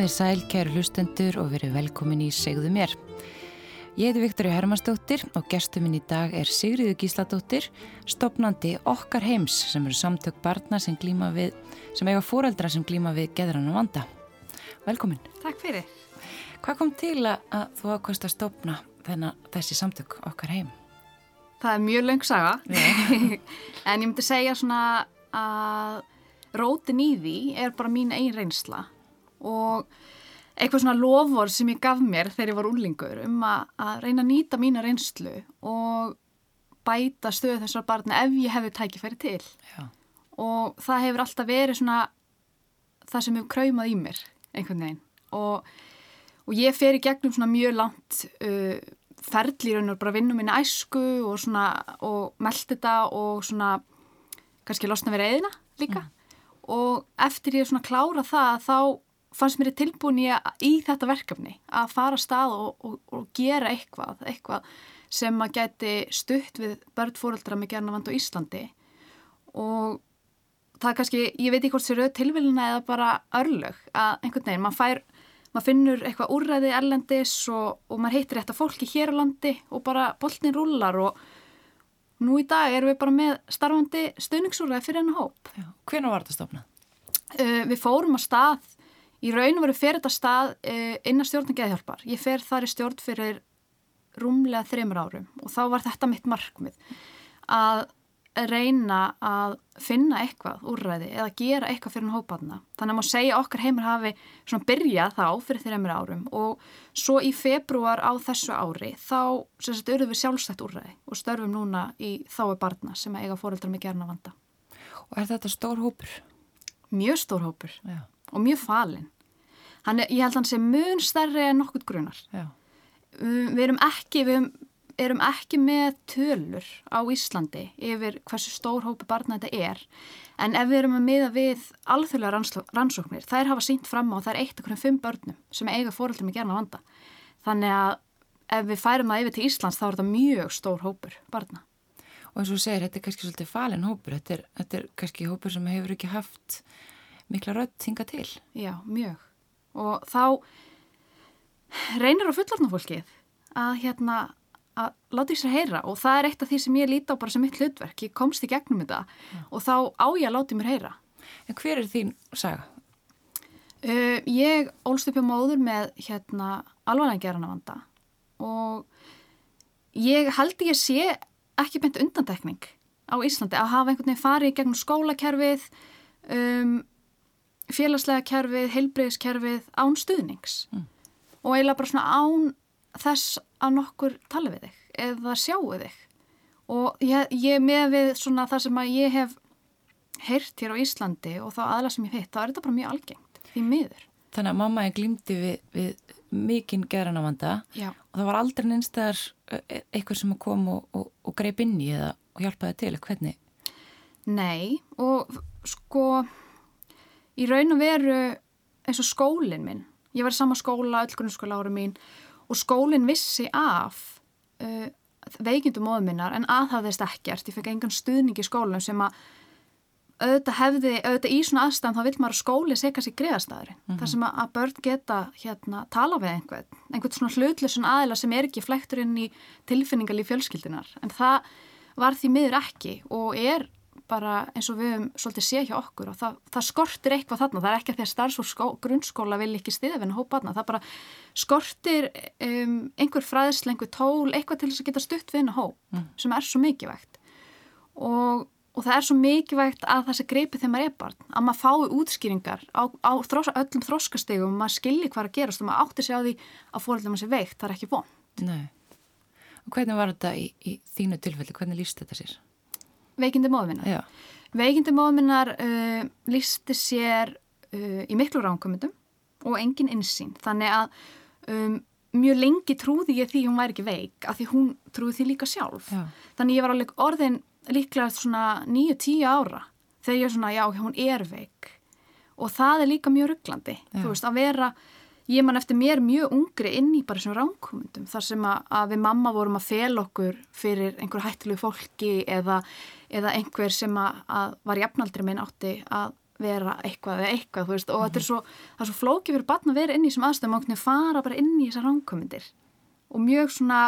Komið sæl, kæru hlustendur og verið velkomin í Segðu mér. Ég heiti Viktoria Hermannsdóttir og gestur minn í dag er Sigriður Gísladóttir, stopnandi Okkar heims sem eru samtök barna sem glíma við, sem eiga fóreldra sem glíma við geðrann og vanda. Velkomin. Takk fyrir. Hvað kom til að, að þú ákvæmst að stopna þennan þessi samtök Okkar heim? Það er mjög laung saga, en ég myndi segja svona að rótin í því er bara mín einn reynsla og eitthvað svona lofur sem ég gaf mér þegar ég var úrlingur um að, að reyna að nýta mína reynslu og bæta stöðu þessar barna ef ég hefði tækifæri til. Já. og það hefur alltaf verið svona það sem hefur kraumað í mér einhvern veginn. Og, og ég fer í gegnum svona mjög langt uh, og bara vinnum minna æsku og svona og meldi þetta og svona kannski losna við reyðina líka. Og eftir ég svona klára það þá fannst mér tilbúin ég í þetta verkefni að fara að stað og, og, og gera eitthvað, eitthvað sem að geti stutt við börnfóreldra með gernavand á Íslandi og það er kannski, ég veit ekki hvort sér auð tilvíluna eða bara örlög að einhvern veginn, maður fær, maður finnur eitthvað úrræði erlendis og, og maður heitir þetta fólki hér á landi og bara boltin rúlar og nú í dag erum við bara með starfandi stöðningsúrræði fyrir hennu hóp. Hvernig var þetta stopnað? Uh, við fórum að stað Í raun veru fer þetta stað uh, innan stjórn og geðhjálpar. Ég fer þar í stjórn fyrir rúmlega þreymur árum og þá var þetta mitt markmið að reyna að finna eitthvað úrræði eða gera eitthvað fyrir hópaðna. Þannig að maður segja okkar heimur hafi svona byrjað þá fyrir þreymur árum og svo í februar á þessu ári þá sem sagt auðvitað við sjálfstætt úrræði og störfum núna í þái barna sem eiga fóreldrar með gerna vanda. Og er þetta stór hópur? Mjög stór hópur. Já og mjög falinn. Er, ég held að hann sé mun stærri en nokkurt grunar. Já. Við erum ekki, við erum ekki með tölur á Íslandi yfir hversu stór hópi barna þetta er. En ef við erum að miða við alþjóðlega rannsóknir, þær hafa sínt fram á það er eitt okkur um fimm börnum sem eiga fóröldum í gerna vanda. Þannig að ef við færum það yfir til Íslands þá er þetta mjög stór hópur barna. Og eins og segir, þetta er kannski svolítið falinn hópur. Þetta er, þetta er kannski hópur sem hefur ekki haft mikla rödd þinga til. Já, mjög. Og þá reynir á fullornafólkið að hérna að láta því sér heyra og það er eitt af því sem ég líti á bara sem mitt hlutverk. Ég komst í gegnum þetta Já. og þá á ég að láta mér heyra. En hver er þín saga? Uh, ég ólst upp hjá móður með hérna alvarlega gerana vanda og ég held ég sé ekki beint undantekning á Íslandi að hafa einhvern veginn farið gegnum skólakerfið um, félagslega kerfið, heilbreyðskerfið án stuðnings mm. og eiginlega bara svona án þess að nokkur tala við þig eða sjáu þig og ég, ég með við svona það sem að ég hef heyrt hér á Íslandi og þá aðla sem ég heit, þá er þetta bara mjög algengt því miður. Þannig að mamma er glýmdi við, við mikinn geranavanda og það var aldrei neinstar eitthvað sem kom og, og, og greip inn í eða og hjálpaði til, hvernig? Nei og sko í raun og veru eins og skólinn minn. Ég var í sama skóla, öll grunnskóla ára mín og skólinn vissi af uh, veikindum móðum minnar en aðhafðist ekkert. Ég fekk engan stuðning í skólanum sem að auðvitað hefði, auðvitað í svona aðstæðan þá vil maður að skóli segja sér greiðastæðurinn. Mm -hmm. Það sem að börn geta hérna tala við einhvern, einhvern svona hlutlesun aðila sem er ekki flektur inn í tilfinningal í fjölskyldinar. En það var því miður ekki og er bara eins og við höfum svolítið sé hjá okkur og það, það skortir eitthvað þarna, það er ekki að því að starfsfólk grunnskóla vil ekki stiðafinn hópaðna, það bara skortir um, einhver fræðsle, einhver tól, eitthvað til þess að geta stutt við henni hóp mm. sem er svo mikilvægt og, og það er svo mikilvægt að það sé greipið þegar maður er barn, að maður fái útskýringar á, á þrós, öllum þróskastegum, maður skilji hvað að gerast og maður átti sig á því að fóröldum að sé veikt, það er ekki von. Nei. Og hvernig var þetta í, í þínu tilfelli, hvernig líst þetta sér? Veikindi móðminnar. Veikindi móðminnar uh, lísti sér uh, í miklu ránkomundum og engin insýn. Þannig að um, mjög lengi trúði ég því hún væri ekki veik af því hún trúði því líka sjálf. Já. Þannig ég var alveg orðin líklega svona 9-10 ára þegar ég er svona já hún er veik og það er líka mjög rugglandi. Þú veist að vera ég man eftir mér mjög ungri inn í bara svona ránkomundum þar sem að, að við mamma vorum að fel okkur fyrir einhver hættilegu fólki eða, eða einhver sem að, að var jafnaldri minn átti að vera eitthvað eða eitthvað, þú veist, og þetta er svo, það er svo flókið fyrir barn að vera inn í þessum aðstöðum og fara bara inn í þessar ránkomindir og mjög svona,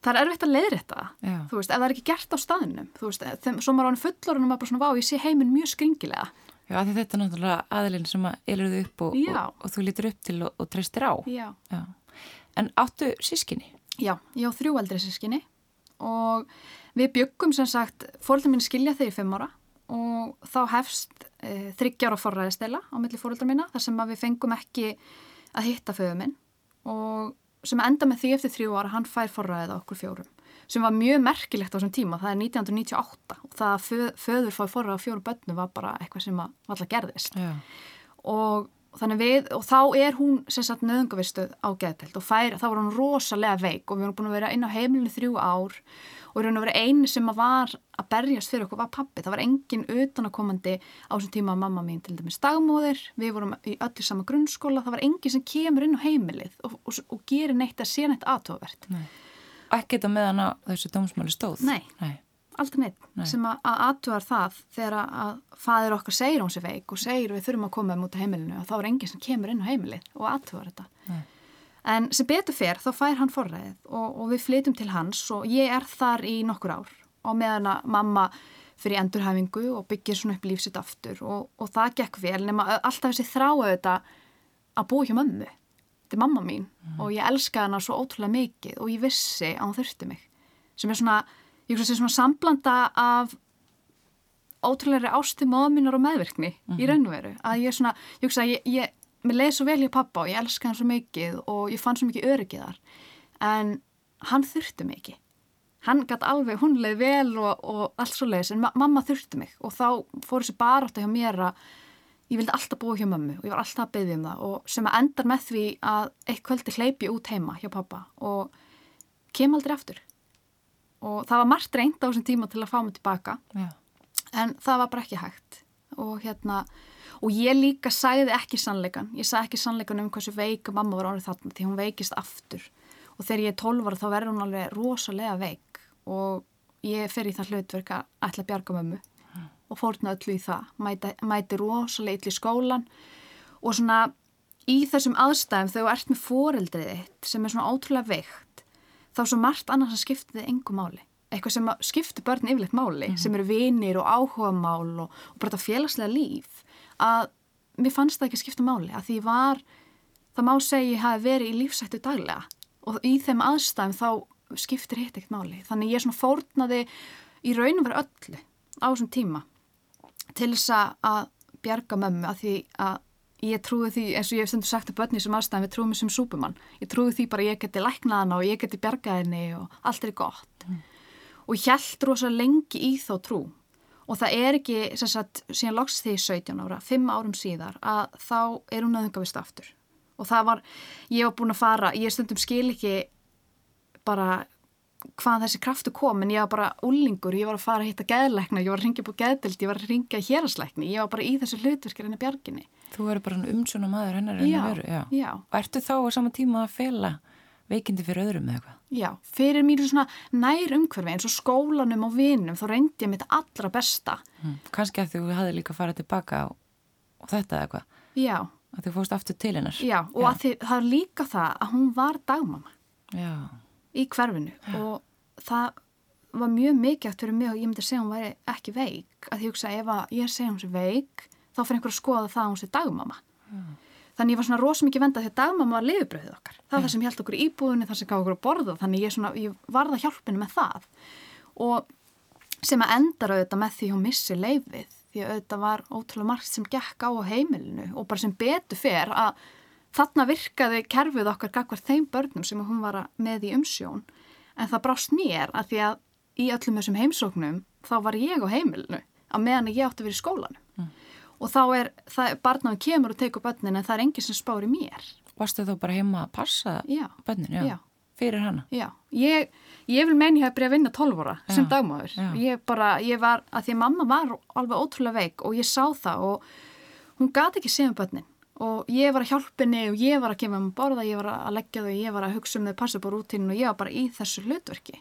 það er erfitt að leiðrætta Já. þú veist, ef það er ekki gert á staðinum, þú veist, þeim, svo maður á hann fullorinn og maður bara svona, vá, ég sé heiminn mjög skringilega. Já, þetta er náttúrulega aðilinn sem að elur þau upp og, og, og þú lítur upp til og, og treystir á. Já. Já. En áttu sískinni? Já, ég á þrjú eldri sískinni og við byggum sem sagt, fóröldar mín skilja þegar ég fimm ára og þá hefst e, þryggjára forræðistela á milli fóröldar mína þar sem við fengum ekki að hitta föðu minn og sem enda með því eftir þrjú ára hann fær forræðið á okkur fjórum sem var mjög merkilegt á þessum tíma, það er 1998 og það að föð, föður fái forræðið á fjóru bönnu var bara eitthvað sem að alltaf gerðist Já. og þannig við, og þá er hún sem sagt nöðungavistuð á geðtelt og fær, þá var hún rosalega veik og við vorum búin að vera inn á heimilinu þrjú ár og við vorum að vera eini sem að var að berjast fyrir okkur var pappi, það var engin utanakomandi á þessum tíma að mamma mín til dæmis dagmóðir, við vorum í öllu sama grunnskóla, það var engin sem kemur inn á heimilið og, og, og gerir neitt að sé neitt aðtóvert. Nei. Ekkert á meðan á þessu dómsmáli stóð? Nei. Nei. Aldrei neitt Nei. sem að aðtúar það þegar að fadir okkar segir hún sér veik og segir við þurfum að koma um út á heimilinu og þá er enginn sem kemur inn á heimilið og aðtúar þetta. Nei. En sem betur fer þá fær hann forræðið og, og við flytum til hans og ég er þar í nokkur ár og meðan að mamma fyrir endurhæfingu og byggir svona upp lífsitt aftur og, og það gekk vel nema alltaf þessi þetta að búa hjá mömmu. Er mamma mín og ég elska hana svo ótrúlega mikið og ég vissi að hún þurfti mig. Sem er svona, ég hugsa sem svona samblanda af ótrúlega ástu móðminnar og meðvirkni í raun og veru. Að ég svona, ég hugsa að ég, ég mér leiði svo vel í pappa og ég elska hann svo mikið og ég fann svo mikið öryggiðar en hann þurfti mig ekki. Hann gæti alveg, hún leiði vel og, og allt svo leiðis en ma mamma þurfti mig. Og þá fór þessi barátta hjá mér að ég vildi alltaf búa hjá mömmu og ég var alltaf að byggja um það og sem að endar með því að eitt kvöldi hleypi út heima hjá pappa og kem aldrei aftur. Og það var margt reynd á þessum tíma til að fá mig tilbaka Já. en það var bara ekki hægt. Og hérna og ég líka sagði ekki sannleikan ég sagði ekki sannleikan um hversu veik mamma var árið þarna því hún veikist aftur. Og þegar ég er 12 ára þá verður hún alveg rosalega veik. Og ég fer í það hlutverk að ætla að bjarga mömmu og fórna öllu í það. Mæti, mæti í skólan og svona í þessum aðstæðum þegar þú ert með foreldrið þitt sem er svona ótrúlega veikt þá er svo margt annars að skipta þið engum máli. Eitthvað sem skiptir börn yfirleitt máli sem eru vinir og áhuga mál og, og bara þetta félagslega líf að mér fannst það ekki að skipta máli að því var, það má segja ég hafi verið í lífsættu daglega og í þeim aðstæðum þá skiptir hitt ekkert máli. Þannig ég svona fórnaði í raunum verið öllu á þessum tíma til þess að bjarga mömmu að því að ég trúi því, eins og ég hef stundur sagt að börni sem aðstæðan við trúum sem súpumann. Ég trúi því bara ég geti læknað hana og ég geti bjargað henni og allt er gott. Mm. og ég held rosa lengi í þá trú. Og það er ekki, sagt, síðan loks því 17 ára, 5 árum síðar að þá er hún aðungavist aftur. Og það var, ég var búin að fara ég stundum skil ekki bara hvaðan þessi kraftu kom en ég var bara úlingur, ég var að fara að hitta geðleikna, ég var að ringja búið geðdild, ég var að ringja hérasleikni, ég var bara í þessu hlutverkir henni bjarginni. Þú verður bara umsjóna maður hennar henni veru, já. Já. Og ertu þá á sama tíma að fela veikindi fyrir öðrum eða eitthvað? Já, fyrir mér svona nær umhverfi eins og skólanum og vinum, þá reyndi ég mitt allra besta. Hmm. Kanski að þú hefði líka farað tilbaka og, og þetta eða eitthvað? Já. Að þú fóst aftur til hennar? Já, og já. Þið, það er líka það að hún var dagmama. Já í hverfinu ja. og það var mjög mikilvægt fyrir mig og ég myndi segja hún væri ekki veik að ég hugsa ef að ég segja hún sé veik þá fyrir einhver að skoða það að hún sé dagmama ja. þannig ég var svona rosamikið vendað því að dagmama var liðubröðið okkar það er ja. það sem held okkur í íbúðinu, það sem gaf okkur að borða þannig ég, svona, ég varða hjálpinu með það og sem að endar auðvitað með því hún missi leifið því að auðvitað var ótrúlega margt sem gekk á heimilinu og bara sem betur fer að Þarna virkaði kerfið okkar gagvar þeim börnum sem hún var með í umsjón en það brást mér að því að í öllum þessum heimsóknum þá var ég á heimilinu að meðan ég átti að vera í skólanum mm. og þá er, barnaðum kemur og tegur börnin en það er enginn sem spári mér. Varstu þú bara heima að passa já, börnin? Já. já. Fyrir hana? Já, ég, ég vil meina ég hef byrjað að vinna 12 óra sem dagmáður. Ég bara, ég var, að því mamma var alveg ótrúlega veik og ég sá það og hún gati ekki séð um börnin og ég var að hjálpa henni og ég var að gefa henni borða, ég var að leggja þau, ég var að hugsa um þau, passa på rútinu og ég var bara í þessu hlutverki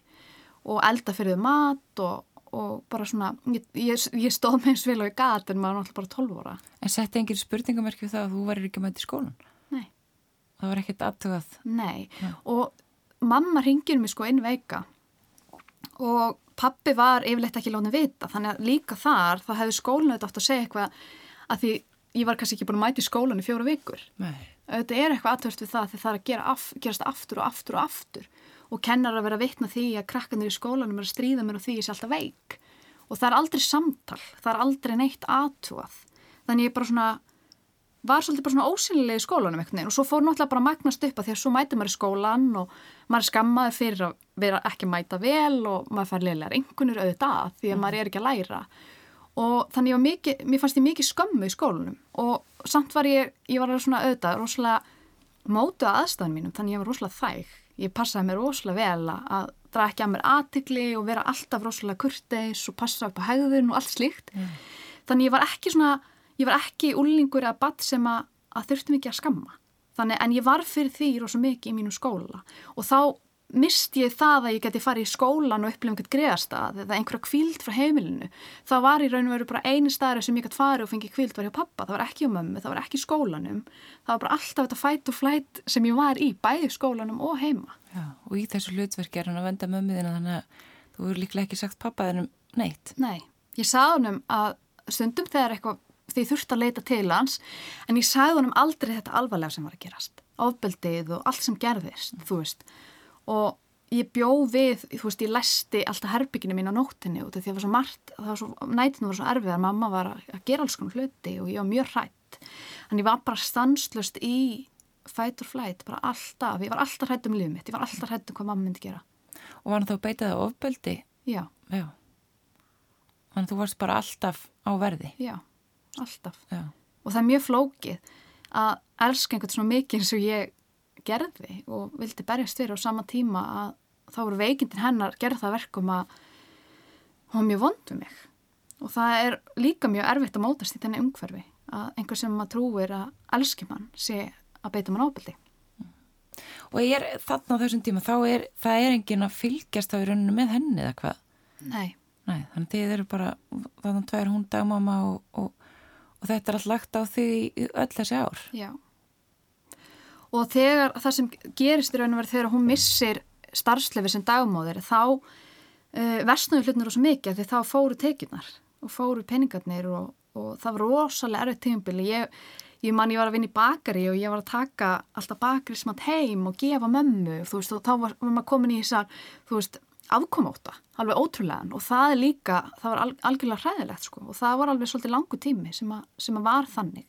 og elda fyrir þau mat og, og bara svona, ég, ég, ég stóð með eins vel og ég gæti en maður er náttúrulega bara 12 óra. En setti engin spurningamerki við það að þú væri ekki með þetta í skólan? Nei. Það var ekkert aðtugað? Nei, Nei. og mamma ringir mér sko einn veika og pappi var yfirleitt ekki lónið vita, þannig að líka þar þá hefði skólinu þetta átt að segja eitthvað að því ég var kannski ekki búin að mæta í skólan í fjóra vikur. Nei. Þetta er eitthvað aðtört við það því það er að gera af, gerast aftur og aftur og aftur og kennar að vera að vitna því að krakkanir í skólanum er að stríða mér og því ég sé alltaf veik og það er aldrei samtal, það er aldrei neitt aðtúað. Þannig ég bara svona var svolítið bara svona ósynlega í skólanum eitthvað og svo fór náttúrulega bara að magnast upp að því að svo mæti maður í skólan og maður er skammaður fyrir að vera ekki að mæta vel og maður fær leiðilega ringunir auðvitað því að maður er ekki að læra og þannig ég mikið, mér fannst ég mikið skömmu í skólanum. Og samt var ég, ég var svona auðvitað rosalega mótu að aðstæðan mínum þannig ég var rosalega þæg. Ég passaði mér rosalega vel að draða ekki að mér aðtikli og vera alltaf rosalega kurteis og passa upp á hegðun og allt slíkt. Mm. þannig ég var ekki svona ég var ekki úlningur eða badd sem að, að þurfti mikið að skamma. Þannig en ég var fyrir því rosa mikið í mínu skóla. Og þá misti ég það að ég geti farið í skólan og upplifa einhvern greiðastað eða einhverja kvíld frá heimilinu. Það var í raun og veru bara eini staðar sem ég gæti farið og fengið kvíld var hjá pappa, það var ekki á mömmu, það var ekki í skólanum. Það var bara alltaf þetta fætt og flætt sem ég var í, bæði skólanum og heima. Já, og í þessu hlutverki er hann að venda mömmuðina þannig að þú eru líklega ekki sagt pappaðinum neitt. Nei, ég sagði honum að stundum þegar eitthvað því ég þurfti að leita til hans en ég sagði honum aldrei þetta alvarlega sem var að gerast. Ofbeldið og allt sem gerðist þú veist og ég bjó við, þú veist, ég læsti alltaf herbygginu mín á nóttinni út af því að það var svo margt, það var svo, nætinu var svo erfið að mamma var að gera alls konar hluti og ég var mjög hrætt en ég var bara stanslust í fight or flight, bara alltaf ég var alltaf hrætt um lífið mitt, ég var alltaf hrætt um hvað mamma myndi gera Og var hann þá að beita það ofbeldi? já, Já. Þannig að þú varst bara alltaf á verði? já, alltaf Já. og það er mjög flókið að elska einhvern svona mikið eins og ég gerði og vildi berjast fyrir á sama tíma að þá voru veikindin hennar gerð það verkum að hún var mjög vond við mig og það er líka mjög erfitt að mótast í þenni umhverfi að einhver sem maður trúir að elski mann sé að beita mann ábyldi Og er þarna á þessum tíma, þá er, það er engin að fylgjast á í rauninu með henni eða hvað? Nei, Nei, þannig þið eru bara, þannig að tvær hún dagmama og, og, og þetta er allt lagt á þig í öll þessi ár. já og þegar það sem gerist í raun og verið þegar hún missir starfslefi sem dagmóðir þá uh, versnuðu hlutnur svo mikið því þá fóru tekjunar og fóru peningarnir og, og það var rosalega erfið tímabili ég, ég man ég var að vinna í bakari og ég var að taka alltaf bakari smátt heim og gefa mömmu þú veist og þá var, maður komin í þessar veist afkomóta, alveg ótrúlegan. Og það er líka, það var al, algjörlega hræðilegt sko. Og það var alveg svolítið langu tími sem að, sem að var þannig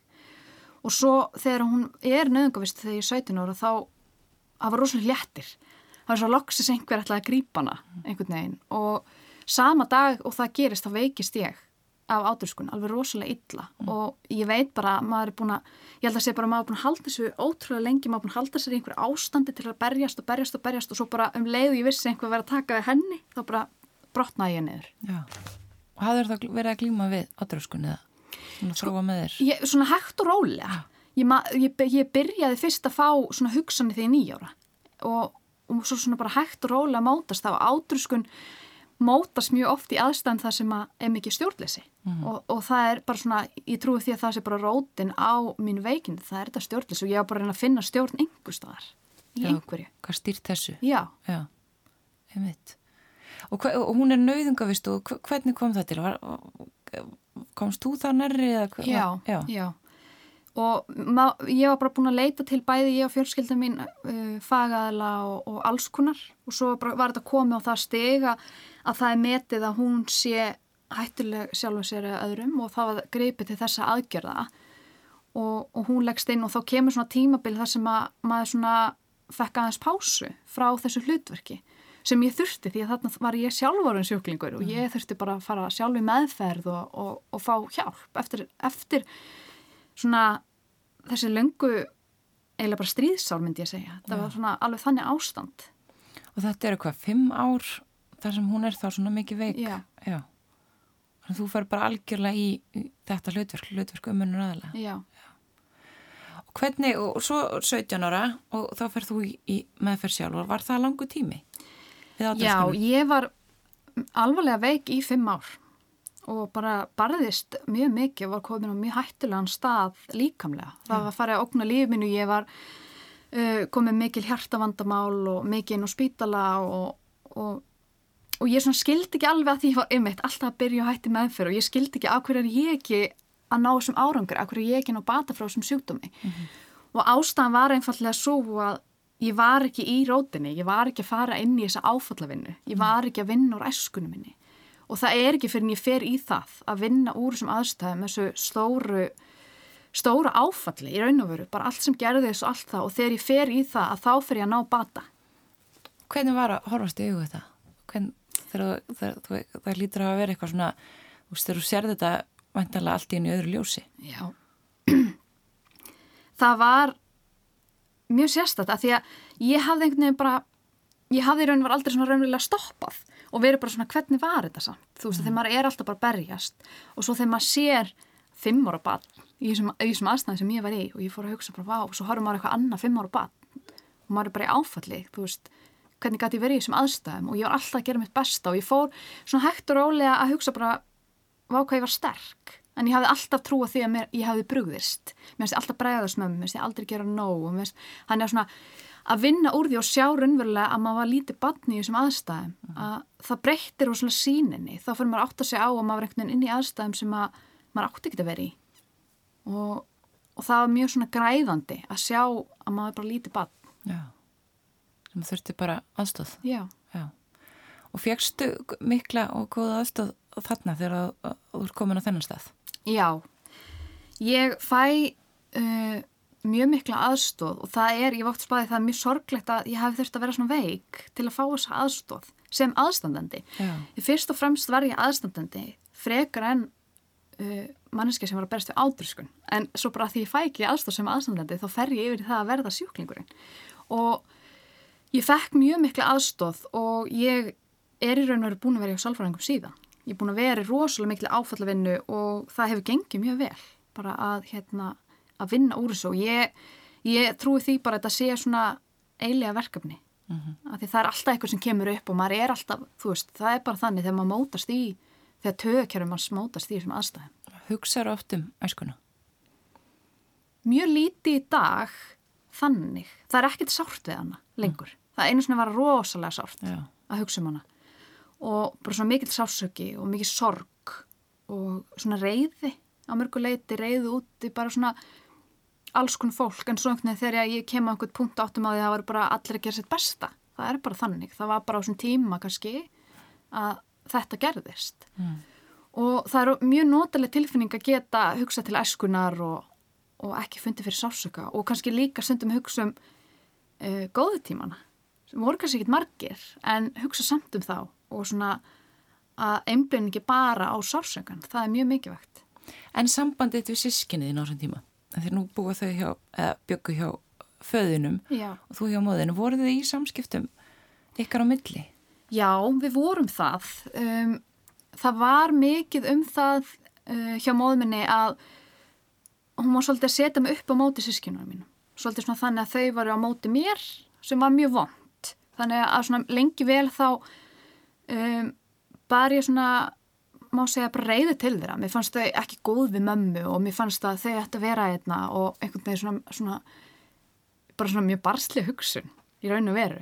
og svo þegar hún er nöðungavist þegar ég er 17 ára þá það var rosalega léttir. Það var svo loksis einhver ætlaði að grípa hana einhvern veginn. Og sama dag og það gerist þá veikist ég af áturskun, alveg rosalega illa. Og ég veit bara að maður er búin að ég held að sé bara að maður er búin að halda þessu ótrúlega lengi maður er búin að halda sér í einhver ástandi til að berjast og berjast og berjast og svo bara um leið og ég vissi einhver verið að taka við henni þá bara brotnaði ég niður. Já. Og hafður það verið að glíma við átröskunni eða svona þróa með þér? ég, svona hægt og rólega. Ég, ég, ég byrjaði fyrst að fá svona hugsanir þegar ég nýjára og, og svo svona bara hægt og rólega mótast. Þá átruskun mótast mjög oft í aðstæðan það sem að er mikið stjórnleysi. Og, og það er bara svona, ég trúi því að það sé bara rótin á mínu veikindi, það er þetta stjórnleysi. Og ég var bara að reyna að finna stjórn einhver staðar. Í Já. einhverju, Hvað stýrt þessu? já. Já, einmitt. Og, hve, og hún er nauðungavist og hve- hvernig kom það til? Var, komst þú það nærri? Já, já. já. Og ég var bara búin að leita til bæði ég og fjölskylda mín uh, fagaðala og, og allskunnar og svo var þetta komið á það stiga að það er metið að hún sé hættuleg sjálfum sér eða öðrum og það var greipið til þessa aðgjörða og, og hún leggst inn og þá kemur svona tímabil þar sem að maður svona fekk aðeins pásu frá þessu hlutverki sem ég þurfti því að þarna var ég sjálfvarun sjúklingur og ég þurfti bara að fara sjálf í meðferð og, og, og fá hjálp eftir, eftir svona þessi löngu eiginlega bara stríðsál myndi ég segja það var svona alveg þannig ástand Og þetta eru hvað, fimm ár þar sem hún er þá svona mikið veik? Já. Já. Þannig að þú fer bara algjörlega í, þetta hlutverk, hlutverk umunur aðalega. já, Og hvernig, og svo 17 ára og þá fer þú í, meðferð sjálf og var það langu tími? Já ég var alvarlega veik í fimm ár og bara barðist mjög mikið og var komin á mjög hættulegan stað líkamlega. Það var farið að okna lífinu, ég var uh, komið mikil hjartavandamál og mikið inn á spítala og, og, og ég skildi ekki alveg að því ég var ymmit alltaf að byrja að hætti meðferð og ég skildi ekki að hverju er ég ekki að ná þessum árangur, að hverju er ég ekki ná bata frá þessum sjúkdómi. Mm -hmm. Og ástæðan var einfallega svo að ég var ekki í rótinni, ég var ekki að fara inn í þessa áfallavinnu, ég var ekki að vinna úr æskunum minni og það er ekki fyrir en ég fer í það að vinna úr þessum aðstæðum, þessu stóru stóra áfalli í raun og veru, bara allt sem gerði þessu allt það og þegar ég fer í það að þá fer ég að ná bata. Hvernig var að horfast í auðu þetta? Hvern, þegar, þegar, þegar, það lítur að vera eitthvað svona, þú veist, þegar þú sér þetta vantanlega allt í einu öðru ljósi. Já. það var mjög sérstætt að því að ég hafði einhvern veginn bara, ég hafði í raun og veru aldrei svona raunverulega stoppað og verið bara svona hvernig var þetta samt? Þú veist, mm. þegar maður er alltaf bara berjast og svo þegar maður sér fimm ára bann í þessum aðstæðin sem ég var í og ég fór að hugsa bara, vá, og svo horfum maður eitthvað annað fimm ára bann og maður er bara í áfalli, þú veist, hvernig gæti ég verið í þessum aðstæðum og ég var alltaf að gera mitt besta og ég fór svona hægt og rólega að hugsa bara, vá hvað ég var sterk, en ég hafði alltaf trú að því að mér, ég hafði brugðist, mér finnst ég alltaf bregðast með mér, mér finnst ég aldrei gera nóg hann er svona að vinna úr því og sjá raunverulega að maður var lítið batni í þessum aðstæðum, að það breyttir úr svona síninni, þá fyrir maður átt að segja á að maður er inn í aðstæðum sem að maður átti ekki að vera í. Og, og það var mjög svona græðandi að sjá að maður bara lítið bann Já, sem þurfti bara aðstóð Já. Já. Og fegstu mikla og góða aðstóð þarna þegar þú er komin á þennan stað? Já, ég fæ uh, mjög mikla aðstóð og það er, ég vátt spæði það er mjög sorglegt að ég hef þurft að vera svona veik til að fá þessa aðstóð sem aðstandandi. Fyrst og fremst var ég aðstandandi frekar en uh, manneski sem var að berast við ádröskun en svo bara því ég fæ ekki aðstof sem aðstofnandi þá fer ég yfir það að verða sjúklingurinn. Og ég fekk mjög miklu aðstof og ég er í raun og veru búin að vera í sálfræðingum síðan ég er búin að vera í rosalega miklu áfallavinnu og það hefur gengið mjög vel bara að, hérna, að vinna úr þessu og ég, ég trúi því bara að þetta sé svona eilega verkefni mm -hmm. að því það er alltaf eitthvað sem kemur upp og maður er alltaf, þú veist, það er bara þannig þegar maður mótast í þegar tögakjörðum mann smótast í þessum aðstæðum. Hugsaður oft um æskuna? Mjög líti í dag þannig. Það er ekkert sárt við hana lengur. Mm. Það einu svona var rosalega sárt Já. að hugsa um hana. Og bara svona mikill sásöki og mikill sorg og svona reyði á mörguleiti, reyði út í bara svona alls konar fólk. En svo einhvern veginn þegar ég kem á einhvern punkt áttum á því að það var bara allir að gera sitt besta. Það er bara þannig. Það var bara á svona tíma kannski að þetta gerðist mm. og það eru mjög notalega tilfinning að geta hugsa til eskunar og, og ekki fundi fyrir sásöka og kannski líka sundum hugsa um uh, góðutímana sem voru kannski ekki margir en hugsa samt um þá og svona að einblýningi bara á sásökan það er mjög mikilvægt En sambandið við sískinniði náttúrulega tíma þegar nú búa þau hjá, eða byggu hjá föðunum Já. og þú hjá móðinu, voru þið í samskiptum ykkar á milli? Já, við vorum það. Um, það var mikið um það uh, hjá móðminni að hún var svolítið að setja mig upp á móti sískinunum mínu. Svolítið svona þannig að þau varu á móti mér sem var mjög vond. Þannig að svona lengi vel þá um, bar ég svona, má segja, bara reyði til þeirra. Mér fannst þau ekki góð við mömmu og mér fannst að þau ætti að vera einna og einhvern veginn svona, svona bara svona mjög barsli hugsun í raun og veru.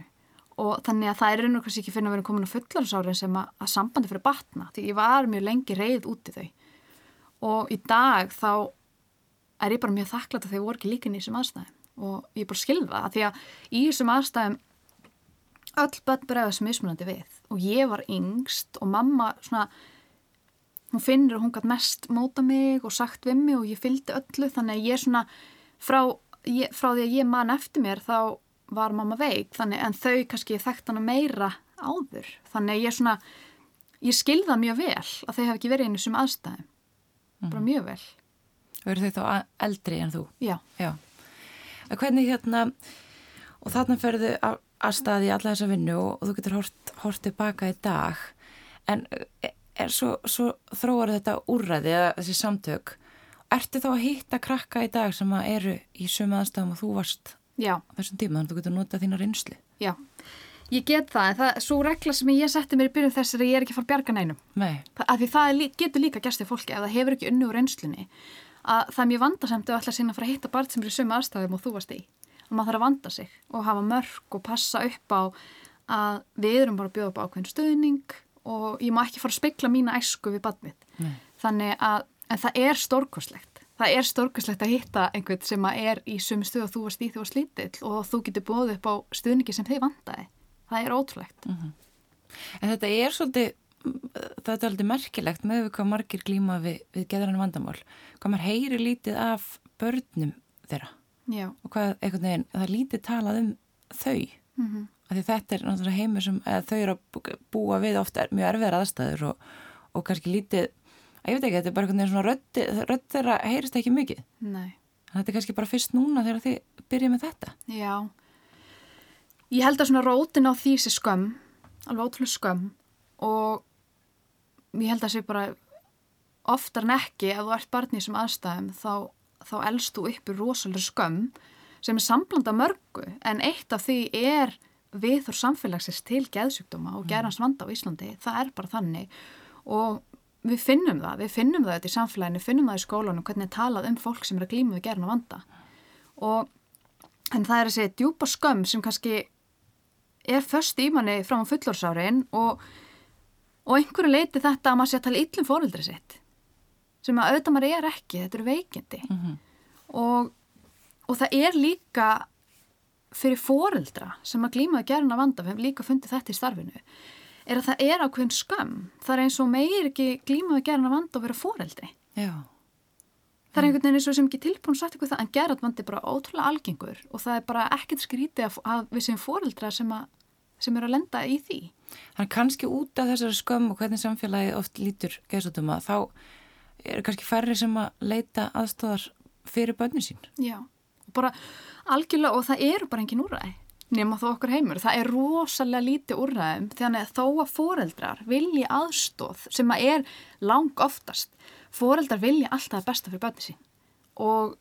Og þannig að það er einhvern veginn ekki fyrir að vera komin á fullarisárin sem að, að sambandi fyrir batna því ég var mjög lengi reyð út í þau. Og í dag þá er ég bara mjög þakklátt að þau voru ekki líka í þessum aðstæðum. Og ég er bara skilða að því að í þessum aðstæðum öll börn bregðast mismunandi við og ég var yngst og mamma svona hún finnir að hún gætt mest móta mig og sagt við mig og ég fylgdi öllu þannig að ég svona frá, ég, frá því að ég man eftir mér þá var mamma veik þannig en þau kannski þekkt hana meira áður þannig ég svona ég skilða mjög vel að þau hef ekki verið einu sem aðstæðum mm. bara mhm. mjög vel Verður þau þá eldri en þú? Já, Já. Hvernig hérna og þarna ferðu aðstæði í alla þessa vinnu og, þú getur hort, hort tilbaka í dag en er, er svo, svo þróar þetta úrræði eða þessi samtök Ertu þá að hitta krakka í dag sem eru í sömu aðstæðum og þú varst Já. Þessum tíma, þannig að þú getur notað þína reynsli. Já, Ég get það, en það, svo regla sem ég setti mér í byrjun þess er að ég er ekki að fara að bjarga neinum. Nei, Það, af því það getur líka gæst í fólki ef það hefur ekki unni úr reynslunni að það er mjög vandasamt ef ætla sinna að fara að hitta barn sem er í sömu aðstæðum og þú varst í. Og maður þarf að vanda sig og hafa mörg og passa upp á að við erum bara að bjóða upp á ákveðin stuðning og ég má ekki fara að spekla mína æsku við. Nei. Þannig að, en það er stórkoslegt. Það er stórkoslegt að hitta einhvern sem er í sömu stuð og þú varst í því þú varst lítill og þú getur búið upp á stuðningi sem þið vandaði. Það er ótrúlegt. en þetta er svolítið, þetta er svolítið merkilegt með við hvað margir glíma við, við geðrann vandamál. Hvað maður heyri lítið af börnum þeirra Já. og hvað einhvern veginn, það er lítið talað um þau. Mm Af því þetta er náttúrulega heimur sem þau eru að bú- búa við ofta mjög erfiðar aðstæður og, og kannski lítið, ég veit ekki, þetta er bara einhvern veginn svona röddi, rödd þeirra heyrist ekki mikið. Nei. Þetta er kannski bara fyrst núna þegar þið byrjið með þetta. Já. Ég held að svona rótin á því sé skömm, alveg ótrúlega skömm og ég held að sé bara oftar en ekki ef þú ert barni í þessum aðstæðum þá, þá elst þú upp í rosalega skömm sem er samblanda mörgu en eitt af því er viður samfélagsins til geðsjúkdóma og gerans vanda á Íslandi. Það er bara þannig. Og við finnum það, við finnum það þetta í samfélaginu, finnum það í skólanum hvernig er talað um fólk sem er að glíma við geran vanda. Og En það er þessi djúpa skömm sem kannski er först í manni fram á fullorsárin og, og einhverju leiti þetta að maður sé að tala illum fóreldri sitt sem að auðvitað maður er ekki, þetta eru veikindi. Mm og, og það er líka fyrir fóreldra sem að glíma að gerna vanda, við hefum líka fundið þetta í starfinu er að það er ákveðin skömm. Það er eins og meir ekki glíma að gerna vanda og vera fóreldri Já, Það er einhvern veginn eins og sem ekki tilbúin sagt eitthvað það en gerðvandi er bara ótrúlega algengur og það er bara ekkert skrítið að, að við sem fóreldra sem, að, sem eru að lenda í því. þannig kannski út af þessari skömm og hvernig samfélagi oft lítur geðsóttuma, þá eru kannski færri sem að leita aðstóðar fyrir bönni sín. Já. Bara algjörlega og það eru bara engin úræði nema þó okkur heimur. Það er rosalega lítið úræðum þannig að þó að fóreldrar vilji aðstóð sem að er lang oftast. Fóreldrar vilja alltaf besta fyrir bönni sín og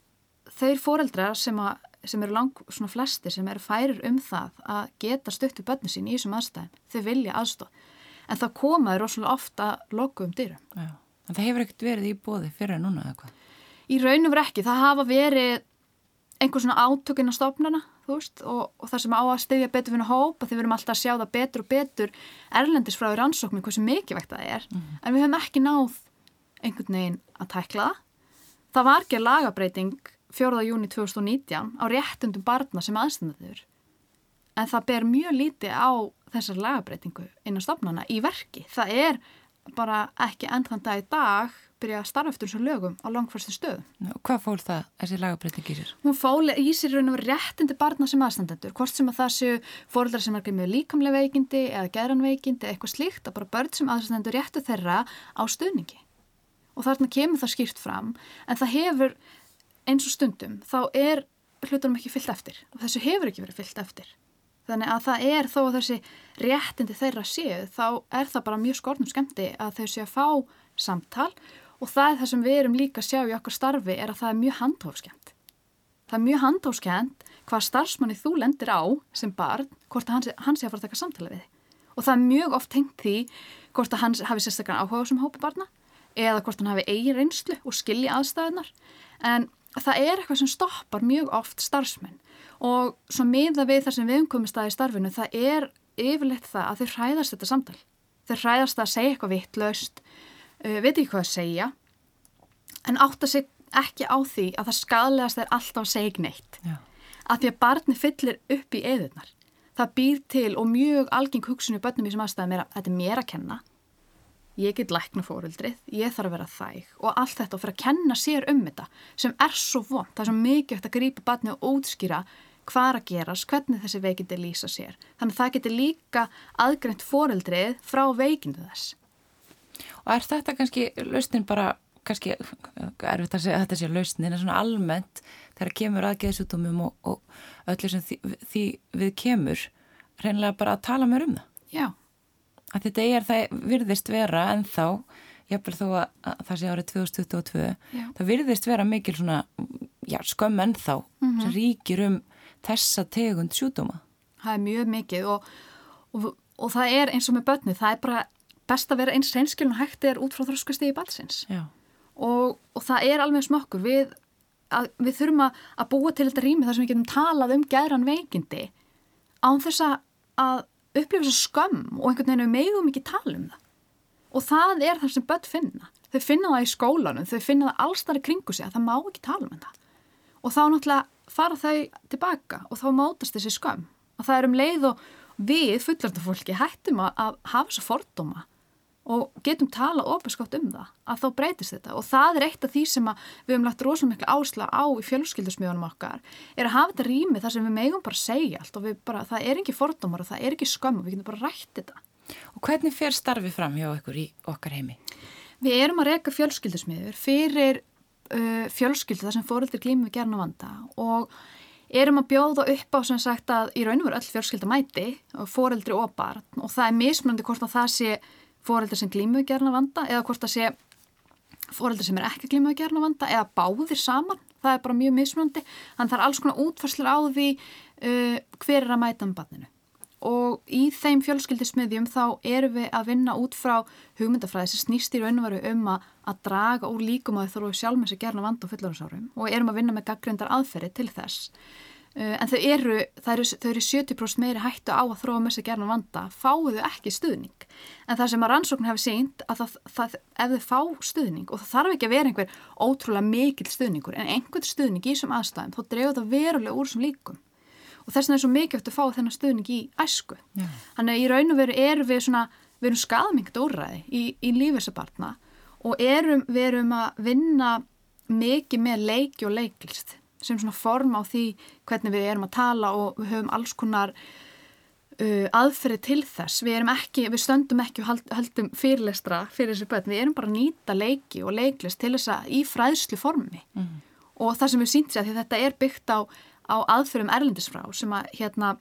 þeir fóreldrar sem, að, sem eru lang svona flesti sem eru færir um það að geta stutt við bönni sín í þessum aðstæðum, þau vilja aðstóð. En það komaður rosalega ofta loku um dyrum. Já. En það hefur ekkert verið í bóði fyrir núna eða hvað? Í raun og veru ekki, það hafa verið einhver svona átökinn að stopnana, þú veist, og, og það sem á að styðja betur fyrir hópa, því við erum alltaf að sjá það betur og betur erlendis frá í rannsóknum hversu mikilvægt það er, en við höfum ekki náð einhvern veginn að tækla það. Það var ekki að lagabreiting 4. júni 2019 á réttundum barna sem aðstendaður, en það ber mjög lítið á þessar lagabreitingu innan stopnana í verki. Það er bara ekki enn þann dag í dag byrja að starfa eftir þessu lögum á langfærstu stöðum. Og hvað fól það, þessi lagabreiting í sér? Hún fóli í sér raun og réttindi barna sem aðstandendur, hvort sem að það séu fóreldrar sem er með líkamlega veikindi eða geranveikindi eða eitthvað slíkt, að bara börn sem aðstandendur réttu þeirra á stuðningi. Og þarna kemur það skýrt fram, en það hefur eins og stundum, þá er hlutunum ekki fyllt eftir og þessu hefur ekki verið fyllt eftir. Þannig að það er þó að þessi réttindi þeirra séu, þá er það bara mjög skornum skemmti að þau séu að fá samtal og það er það sem við erum líka að sjá í okkar starfi er að það er mjög handhófskend. Það er mjög handhófskend hvað starfsmanni þú lendir á sem barn, hvort að hann sé, að fara að taka samtala við þig. Og það er mjög oft tengt því hvort að hann hafi sérstaklega áhuga sem hópi barna eða hvort hann hafi eigin reynslu og skilji aðstæðunar. En það er eitthvað sem stoppar mjög oft starfsmenn og svo miða við það sem við umkomist að í starfinu, það er yfirleitt það að þau hræðast þetta samtal. Þau hræðast að segja eitthvað vittlaust, uh, veit ekki hvað að segja, en átta sig ekki á því að það skadlegast er alltaf að segja neitt. Já. Að því að barni fyllir upp í eðurnar. Það býr til og mjög algeng hugsun í börnum í sem aðstæðum er að þetta er mér að kenna. Ég get lækna fóruldrið, ég þarf að vera þæg og allt þetta og fyrir að kenna sér um þetta sem er svo vond. Það er svo mikið að grípa barni og útskýra hvað er að gerast, hvernig þessi veikindi lýsa sér. Þannig að það getur líka aðgreint fóruldrið frá veikindi þess. Og er þetta kannski lausnin bara, kannski erfitt að segja að þetta sé lausnin, en svona almennt þegar kemur að geðsútumum og, og öllu sem því, því við kemur, reynilega bara að tala mér um það. Já, Að þetta er, það virðist vera en þá, jafnvel þó að, að það sé árið 2022, Já. það virðist vera mikil svona, já, skömm en þá sem ríkir um þessa tegund sjúdóma. það er mjög mikið og, og, og það er eins og með börni, það er bara best að vera eins reynskilun hægt er út frá þróskustegi balsins og, og það er alveg smokkur við, að, við þurfum að, að búa til þetta rými þar sem við getum talað um gæðran veikindi án þess að upplifa að skömm og einhvern veginn við megum ekki tala um það. Og það er það sem börn finna. Þau finna það í skólanum, þau finna það allstarri kringu sig að það má ekki tala um þetta. Og þá náttúrulega fara þau tilbaka og þá mótast þessi skömm. Og það er um leið og við fullandafólki hættum að, hafa þessa fordóma og getum tala ofinskátt um það að þá breytist þetta og það er eitt af því sem við hefum lagt rosalega miklu ásla á í fjölskyldusmjónum okkar er að hafa þetta rými þar sem við megum bara segja allt og bara, það er ekki fordómar og það er ekki skömm og við getum bara rætt þetta. Og hvernig fer starfi fram hjá ykkur í okkar heimi? Við erum að reyka fjölskyldusmiður fyrir uh, fjölskyldu þar sem fóröldir glími við gerna vanda og erum að bjóða upp á sem sagt að í raun og veru öll fjölskylda mæti og fóreldri og barn og það er mismunandi hvort að það sé fóreldur sem glímuðu gerna vanda eða hvort það sé fóreldur sem er ekki glímuðu gerna vanda eða báðir saman, það er bara mjög mismunandi. Þannig það er alls konar útfarslur á því uh, hver er að mæta um barninu. Og í þeim fjölskyldismiðjum þá erum við að vinna út frá hugmyndafræði sem snýst í raun og veru um að, að draga úr líkum að þau þurfu sjálf með sér gerna vanda og fullorðsárum og erum að vinna með gaggrindar aðferði til þess en þau eru, eru, eru 70% meiri hættu á að þróa með sig gerna vanda, fáu þau ekki stuðning. En það sem að rannsókn hefur sínt að það, það, ef þau fá stuðning og það þarf ekki að vera einhver ótrúlega mikil stuðningur en einhvern stuðning í þessum aðstæðum þá dreyður það verulega úr þessum líkum. Og þess vegna er svo mikilvægt að fá þennan stuðning í æsku. Yeah. Þannig að í raun og veru erum við svona, við erum skadmingt óræði í, í lífessabartna og erum, við erum að vinna mikið með leiki og leiklist sem svona form á því hvernig við erum að tala og við höfum alls konar uh, aðferði til þess. Við, ekki, við stöndum ekki og höldum fyrirlestra fyrir þessu börn. Við erum bara að nýta leiki og leiklist til þess að í fræðslu formi mm. og það sem við sínt sér að þetta er byggt á, á aðferðum erlendisfrá sem að hérna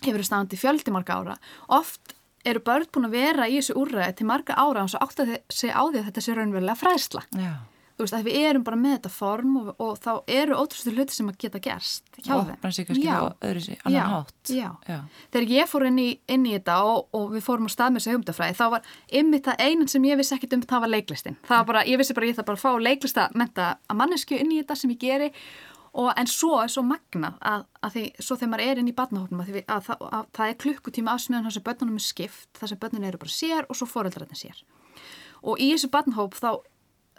hefur standi fjöldi marga ára. Oft eru börn búin að vera í þessu úrræði til marga ára og átt að segja á því að þetta sé raunverulega fræðsla. Já þú veist, að við erum bara með þetta form og, og þá eru ótrústu hluti sem að geta gerst hjá þeim. Bara sér kannski á öðru sér, annan hátt. Já, já. Þegar ég fór inn í, inn í þetta og, og við fórum á stað með þessu hugmyndafræði, þá var ymmið það einan sem ég vissi ekkit um, það var leiklistin. Það var bara, ég vissi bara, ég þarf bara að fá leiklista menta að mannesku inn í þetta sem ég geri og en svo er svo magnað að, að því, svo þegar maður er inn í barnahóknum að, að, að það er klukkutíma afsmiðan þar sem börnunum er skipt, þar sem börnun eru bara sér og svo foreldrarnir sér. Og í þessu barnahóp þá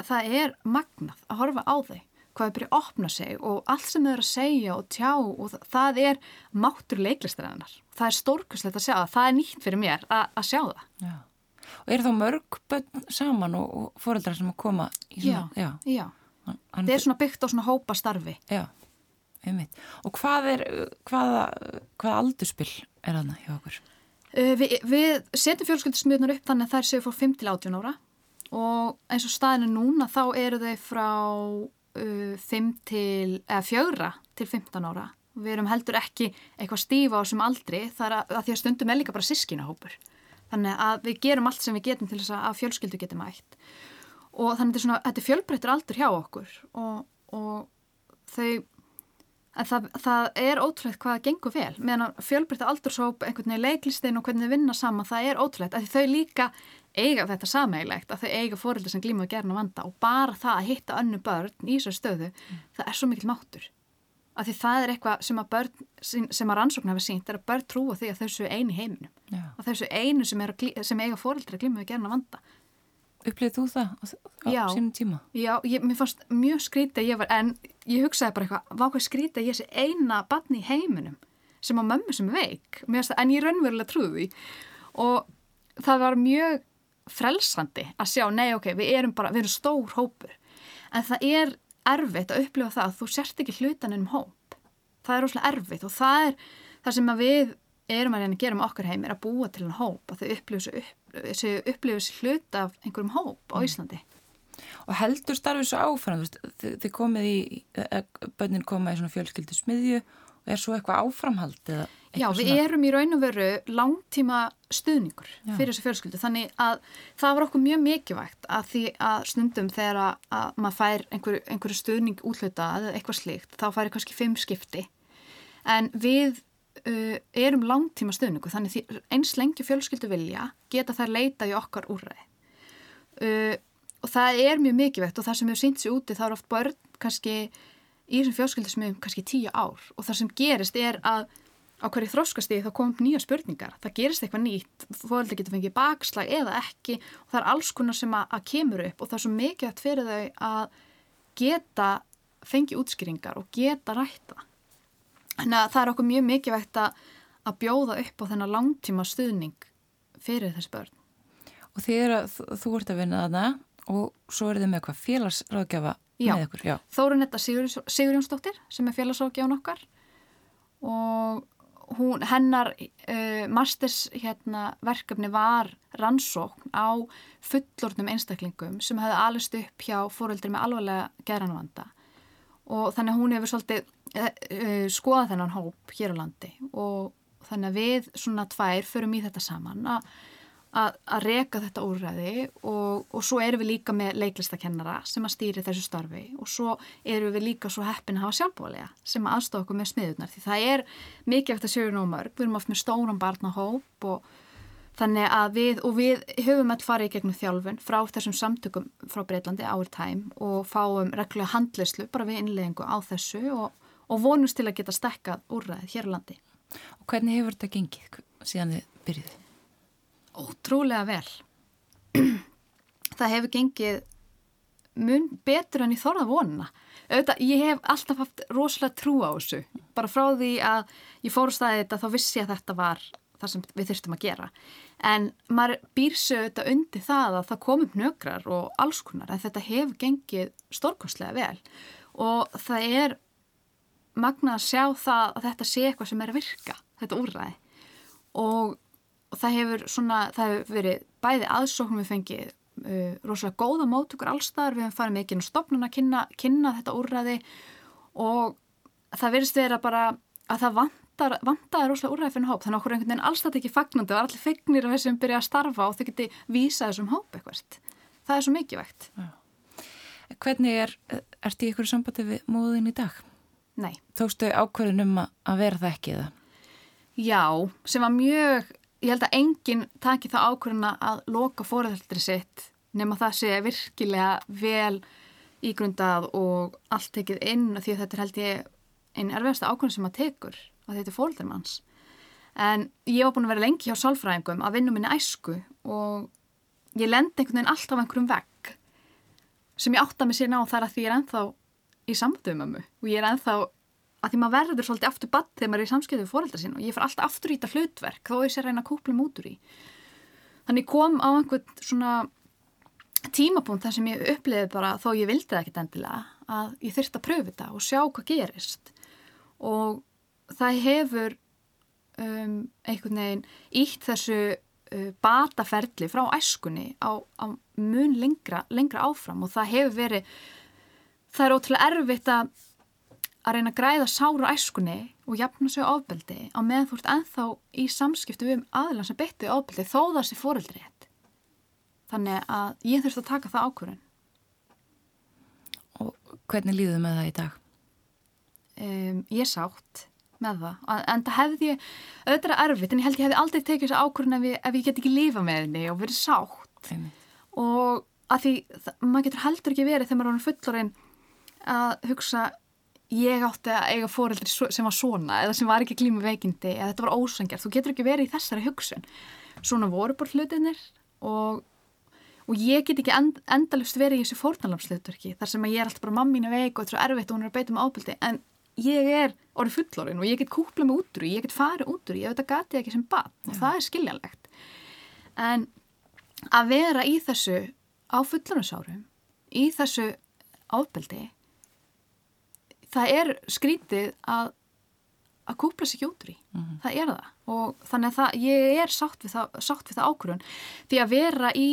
það er magnað að horfa á þau hvað þau byrja að opna sig og allt sem þau eru að segja og tjá og það er máttur leiklistarinnar. Það er stórkustlegt að sjá það, það er nýtt fyrir mér að, að sjá það. Já. og er þá mörg bönn saman og, og fóreldrar sem að koma svona, já, já, já. Hann, það er svona byggt á svona hópa starfi. Já, einmitt. Og hvað er hvaða, hvaða aldurspill er aðna hjá okkur? Uh, við, við setjum fjölskyldismiðunar upp þannig að það er séu fór 5-18 ára og eins og staðinu núna þá eru þau frá uh, 5 til, eða 4 til 15 ára. Við erum heldur ekki eitthvað stífa á sem aldri þar að, að því að stundum er líka bara sískinahópur. Þannig að við gerum allt sem við getum til þess að fjölskyldu getum ætt. Og þannig að þetta, er fjölbreyttur aldur hjá okkur og, og þau, það, það er ótrúlegt hvað það gengur vel. Meðan fjölbreyttur aldurshóp, einhvern veginn leiklistin og hvernig þau vinna saman, það er ótrúlegt. Að þau líka eiga þetta sameigilegt að þau eiga fóröldur sem glíma og gerna vanda og bara það að hitta önnu börn í þessu stöðu, mm. það er svo mikil máttur af því það er eitthvað sem að börn sem að rannsókn hafa sínt er að börn trúa því að þau séu eini heiminum Já. að þau séu einu sem, sem eiga fóröldur að glíma og gerna vanda Upplýðið þú það á, á sínum tíma? Já, ég, mér fannst mjög skrítið en ég hugsaði bara eitthvað, hvað hvað skrítið ég sé eina barn í heiminum sem á mömmu sem veik, en ég raunverulega trúði og það var mjög frelsandi að sjá, nei ok, við erum bara, við erum stór hópur. En það er erfitt að upplifa það að þú sért ekki hlutan ennum hóp. Það er óslega erfitt og það er það sem við erum að gera með okkar heim er að búa til en hóp að þau upplifa þessu upp, hlut af einhverjum hóp á mm. Íslandi. Og heldur starfið svo áfram, þið komið í, bönnin koma í svona fjölskyldu smiðju og er svo eitthvað áframhald eða Já, við svona... erum í raun og veru langtíma stuðningur Já. fyrir þessu fjölskyldu. Þannig að það var okkur mjög mikilvægt að því að stundum þegar að, að maður fær einhverju, einhverju stuðning útluta eða eitthvað slíkt, þá færi kannski fimm skipti. En við uh, erum langtíma stöðningu þannig því eins lengi fjölskyldu vilja geta þær leita í okkar úrræði. Uh, og það er mjög mikilvægt og það sem hefur sínt sér úti þá er oft börn kannski í þessum fjölskyldu sem hefur kannski tíu ár. Og það sem gerist er að á hverju þróskastíði þá komum nýja spurningar það gerist eitthvað nýtt, fólk getur fengið bakslag eða ekki og það er alls konar sem að, að kemur upp og það er svo mikilvægt fyrir þau að geta fengið útskýringar og geta rætta Þannig að það er okkur mjög mikilvægt að, að bjóða upp á þennan langtíma stuðning fyrir þessi börn. Og að, þú ert að vinna þarna og svo er þið með eitthvað félagsráðgjafa með ykkur. Já, Þórun Etta Sigur, Sigurjónsdóttir sem er félagsráðgjafan okkar og hún, hennar uh, masters hérna, verkefni var rannsókn á fullornum einstaklingum sem hefði alist upp hjá fóröldri með alvarlega geranvanda og þannig hún hefur svolítið uh, skoða þennan hóp hér á landi og þannig að við svona tvær förum í þetta saman að að reka þetta úrræði og, og svo erum við líka með leiklistakennara sem að stýri þessu starfi og svo erum við líka svo heppin að hafa sjálfbóðlega sem að aðstofa okkur með smiðunar því það er mikið eftir sjögun og mörg, við erum oft með stóran barnahóp og þannig að við og við höfum alltaf farið í gegnum þjálfun frá þessum samtökum frá Breitlandi áur tæm og fáum reglulega handleyslu bara við innleggingu á þessu og og vonumst til að geta stekkað úrræðið hér á landi. Og hvernig hefur þetta gengið síðan þið byrjuði? Ótrúlega vel. Það hefur gengið mun betur enn í þorða vonuna. Auðvitað, ég hef alltaf haft rosalega trú á þessu. Bara frá því að ég fór stæði þetta þá vissi ég að þetta var það sem við þurftum að gera. En maður býr sig auðvitað undir það að það komum nökrar og alls konar en þetta hefur gengið stórkostlega vel og það er magna að sjá það að þetta sé eitthvað sem er að virka, þetta úrræði og, og það hefur svona, það hefur verið bæði aðsóknum við fengið uh, rosalega góða mótugur allstaðar, við hefum farið inn á stopnuna að kynna, kynna þetta úrræði og það verðist vera bara að það vantar, vantar rosalega úrræði fyrir hóp, þannig að okkur einhvern veginn allstað ekki fagnandi og allir fegnir af þessum byrja að starfa og þau geti vísa þessum hóp eitthvað það er svo mikið vægt Hvernig er, ert í ykkur sambandi við móðin í dag? Nei. Tókstu ákverðin um að vera það ekki það? Já, sem var mjög, ég held að enginn taki það ákverðina að loka fóræðaldri sitt nema það sé virkilega vel ígrundað og allt tekið inn því að þetta er held ég einn erfiðasta ákverðin sem maður tekur að þetta er fóræðarmanns. En ég var búin að vera lengi hjá sálfræðingum að vinna minni æsku og ég lendi einhvern veginn alltaf einhverjum vegg sem ég átta mig síðan á þar að því ég er ennþá í samtöðu mömmu og ég er enþá að því maður verður svolítið aftur badd þegar maður er í samskiptu við fóreldra sín og ég fer alltaf aftur í þetta hlutverk þó ég sé reyna að kúpla mútur í þannig kom á einhvern svona tímapunkt þar sem ég uppliði bara þó ég vildi það ekkert endilega að ég þurfti að pröfu þetta og sjá hvað gerist. Og það hefur um, einhvern veginn ítt þessu uh, bataferli frá æskunni á, á mun lengra, lengra áfram. Og það hefur verið það er ótrúlega erfitt að að reyna að græða sára æskunni og jafna sig ábeldi á meðan þú ert enþá í samskiptu við aðlan sem betið ábeldi þó það sé fóreldri rétt. Þannig að ég þurfti að taka það ákvörðun. Og hvernig líðuðu með það í dag? Um, ég sátt með það. En það hefði ég, er erfitt, en ég held ég hefði aldrei tekið þessu ákvörðun ef, ef ég get ekki lífa með henni og verið sátt. Einmitt. Og að því, maður getur heldur ekki verið þegar maður er fullorinn að hugsa ég átti að eiga fóreldri sem var svona eða sem var ekki klíma veikindi eða þetta var ósangjart, þú getur ekki verið í þessari hugsun. Svona voru búin hlutinir og, og ég get ekki end, endalust verið í þessu fórnalamsluturki þar sem ég er alltaf bara mammínu veik og þetta er svo erfitt og hún er að beita með ábyldi en ég er orðið fullorinn og ég get kúpla mig út úr ég get farið út úr, ég veit að gati ekki sem bann og það er skiljanlegt. En að vera í þessu á fullorðinsárum í þessu ábyldi það er skrítið að að kúpla sér í, mm -hmm. það er það og þannig að það, ég er sátt við það, sátt við það ákvörðun því að vera í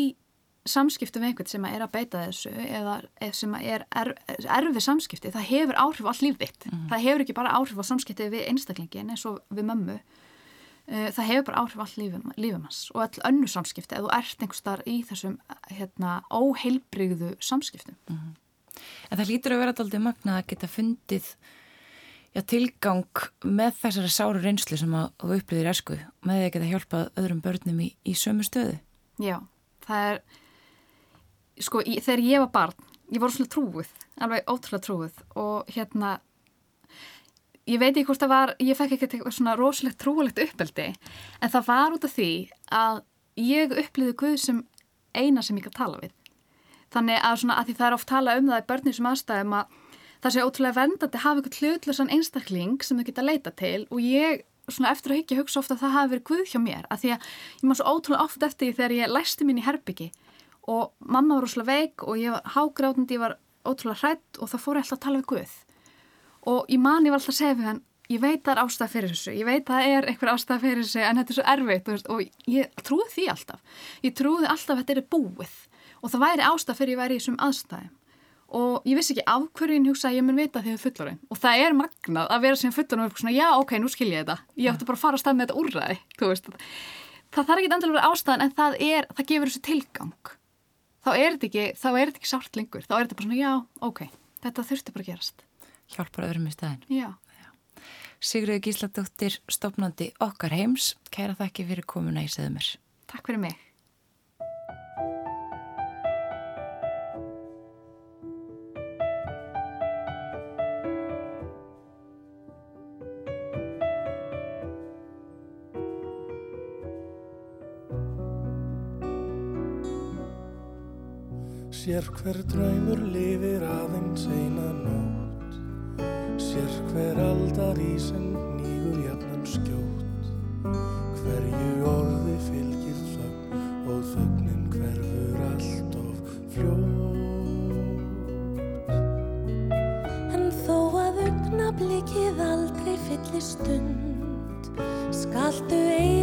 samskiptu með einhvern sem er að beita þessu eða sem er er, erfið samskipti, það hefur áhrif á allt lífvitt, mm -hmm. það hefur ekki bara áhrif á samskipti við einstaklingin eins og við mömmu eh, það hefur bara áhrif á allt lífum, lífum hans og all önnu samskipti ef þú ert einhvers þar í þessum hérna, óheilbrigðu samskiptum mm -hmm. En það lítur að vera alltaf magnað að geta fundið já, tilgang með þessari sáru reynslu sem að þú upplýðir esku með því að geta hjálpað öðrum börnum í, í sömu stöðu? Já, það er, sko, í, þegar ég var barn, ég var svona trúið, alveg ótrúlega trúið og hérna, ég veit ekki hvort það var, ég fekk ekki svona rosalegt trúalegt uppeldi, en það var út af því að ég upplýði Guð sem eina sem ég kan tala við. Þannig að, svona, að því það er oft tala um það í börnum sem aðstæðum að það sé ótrúlega vendandi að hafa eitthvað hlutlösan einstakling sem þau geta leita til. Og ég svona eftir að higgja hugsa ofta að það hafi verið guð hjá mér að því að ég má svo ótrúlega ofta eftir því þegar ég læsti mín í herbyggi og mamma var ótrúlega veik og ég var hágrátandi, ég var ótrúlega hrætt og það fór alltaf að tala við guð. Og ég man ég var alltaf að segja fyrir hann ég veit það er ástæða fyrir þessu, ég veit það er eitthvað ástæða fyrir þessu en þetta er svo erfitt og ég trúði því alltaf. Ég trúði alltaf að þetta er búið og það væri ástæða fyrir ég væri í þessum aðstæðum. Og ég vissi ekki af hverju ég hugsa að ég mun vita því er fullorinn og það er magnað að vera sem fullorinn og vera svona já ok, nú skil ég þetta. Ég ætti bara að fara að stað með þetta úrræði það þarf ekki endilega að vera ástæðan en það, er, það gefur þessu tilgang. Þá er þetta ekki, ekki sárt lengur. Þá er þetta bara svona já, ok, þetta þurfti bara að gerast. Hjálpar öðrum í staðin. Sigriði Gísladóttir, stopnandi okkar heims. Kæra þakki fyrir komuna í Seðumir Takk fyrir mig Sér hver draumur lifir aðeins eina nótt. Sér hver aldar í sem nýgur jafnan skjótt. Hverju orði fylgir þögn og þögnin hverfur allt of fljótt. En þó að augnablíkið aldrei fyllir stund Skaltu eiga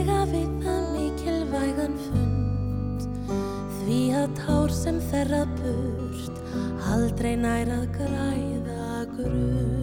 sem þerra burt aldrei nær að græða grunn.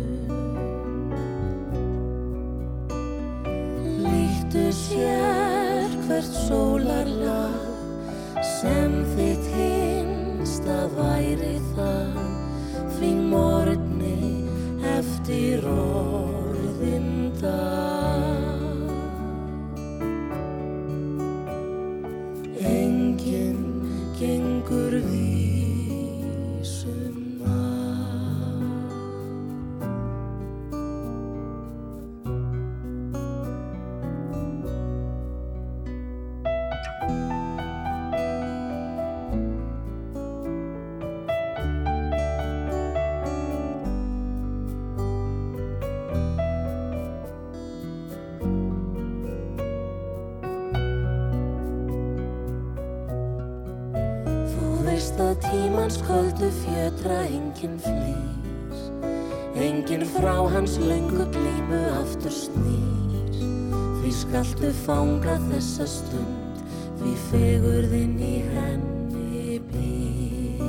Skaltu fanga þessa stund? Því fegurðinn í henni býr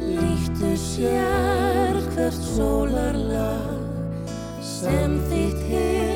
Lýttu sér hvert sólarlag sem þitt hinsta